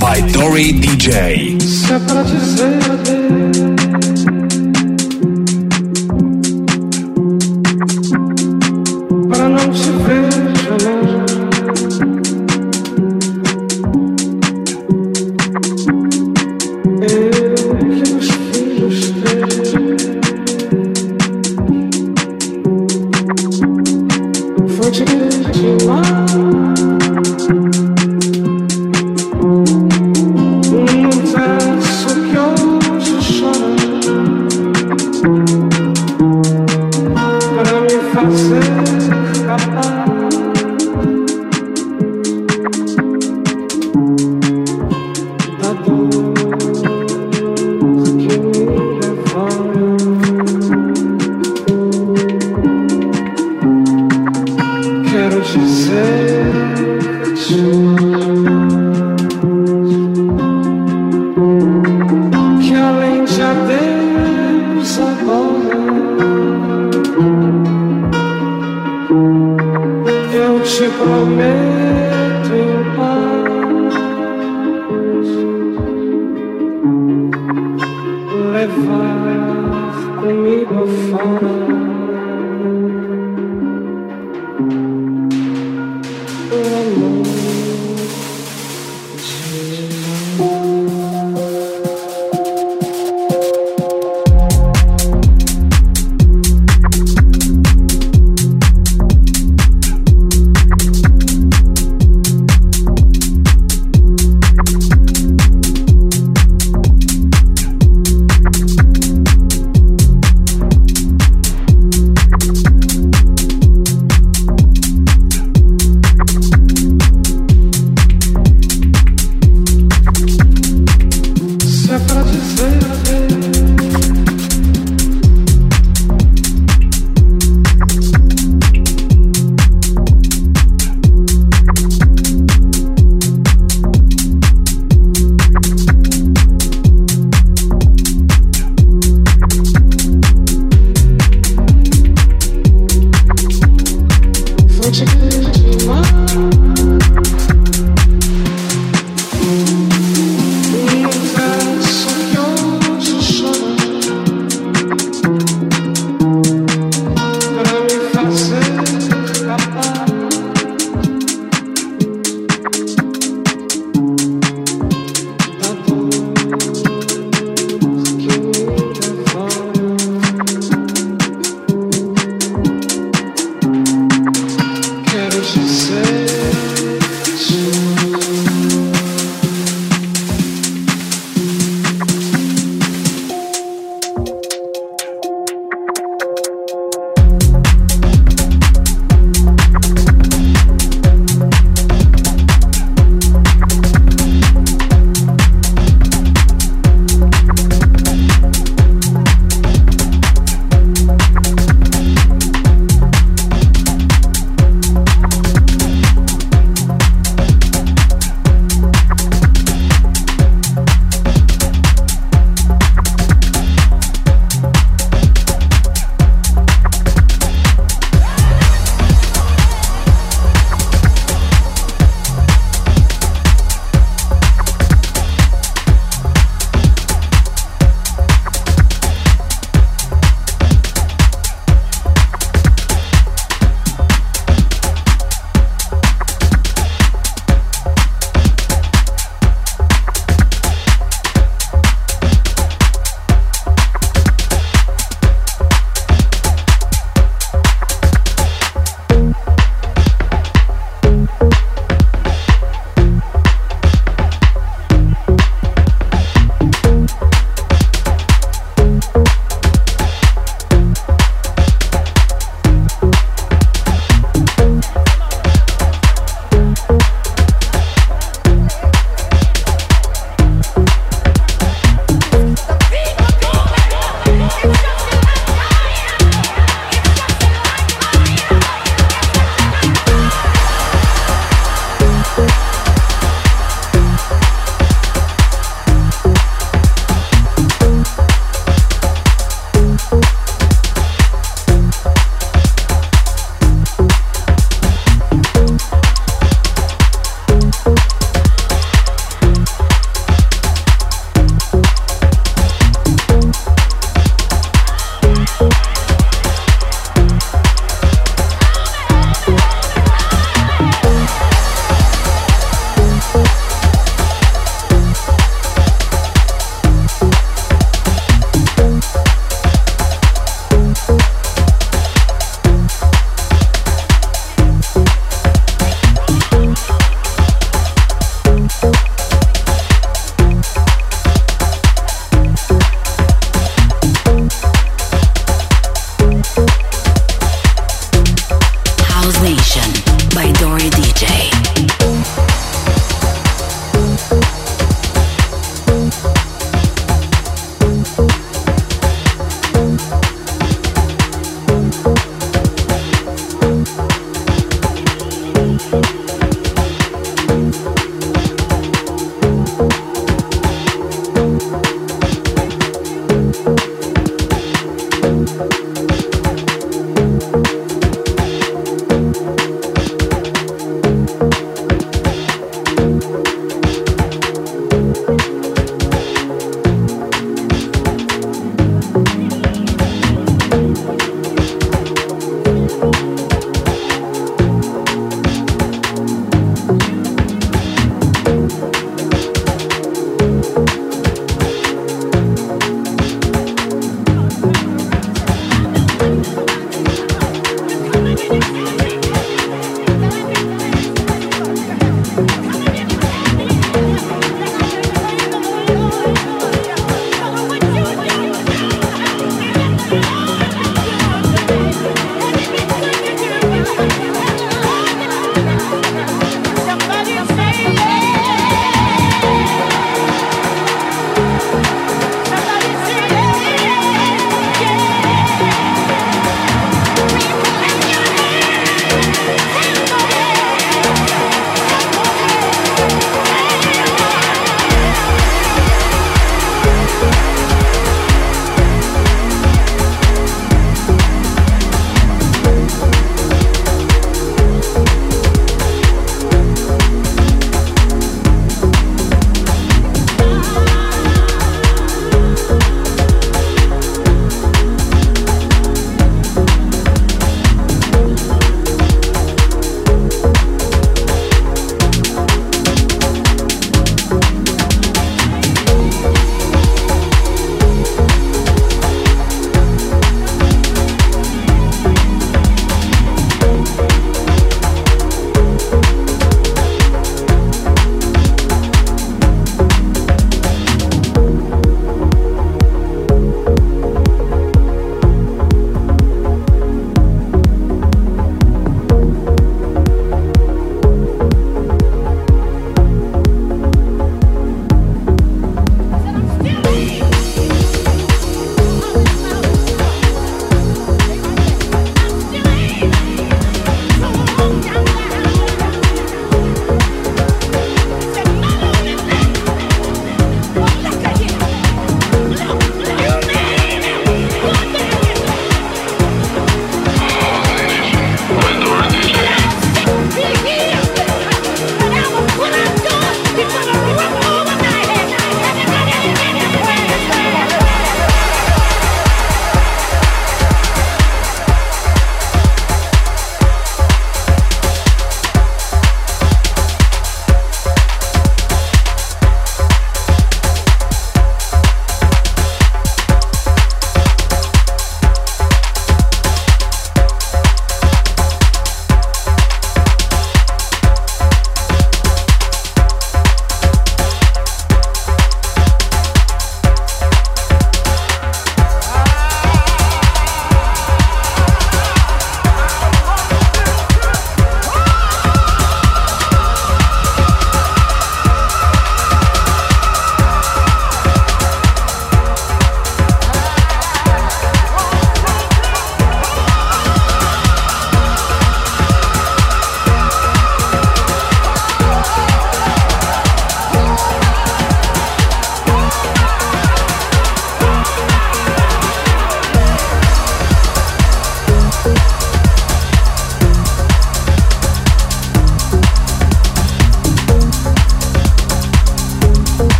By Dory DJ. Goodbye.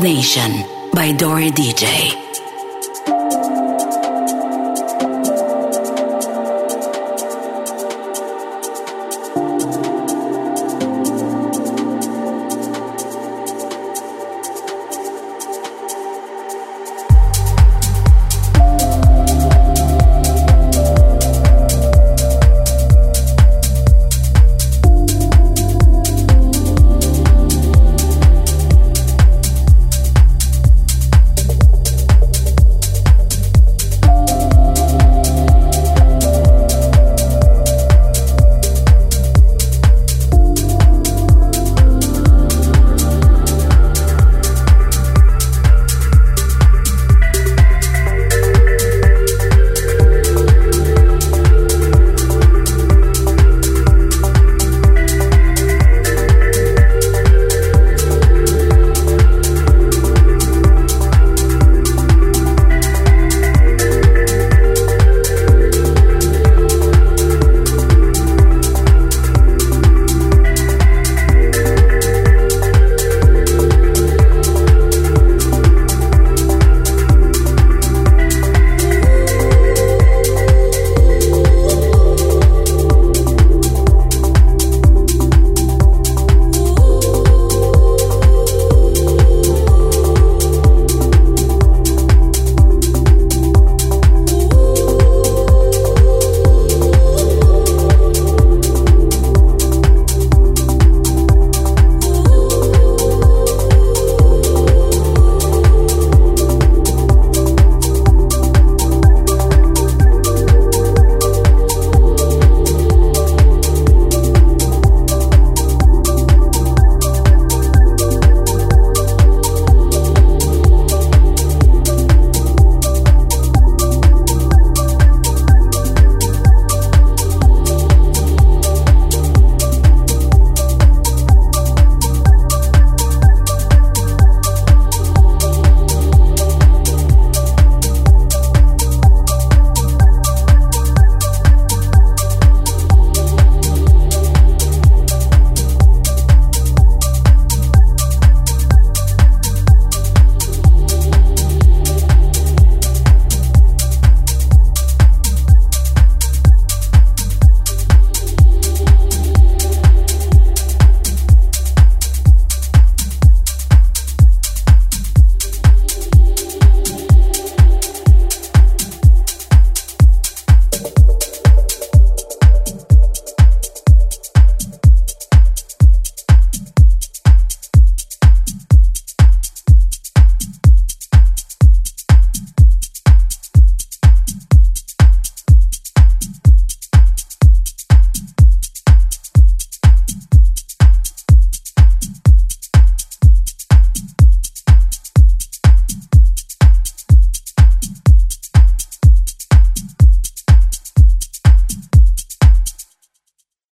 Nation by Dori DJ.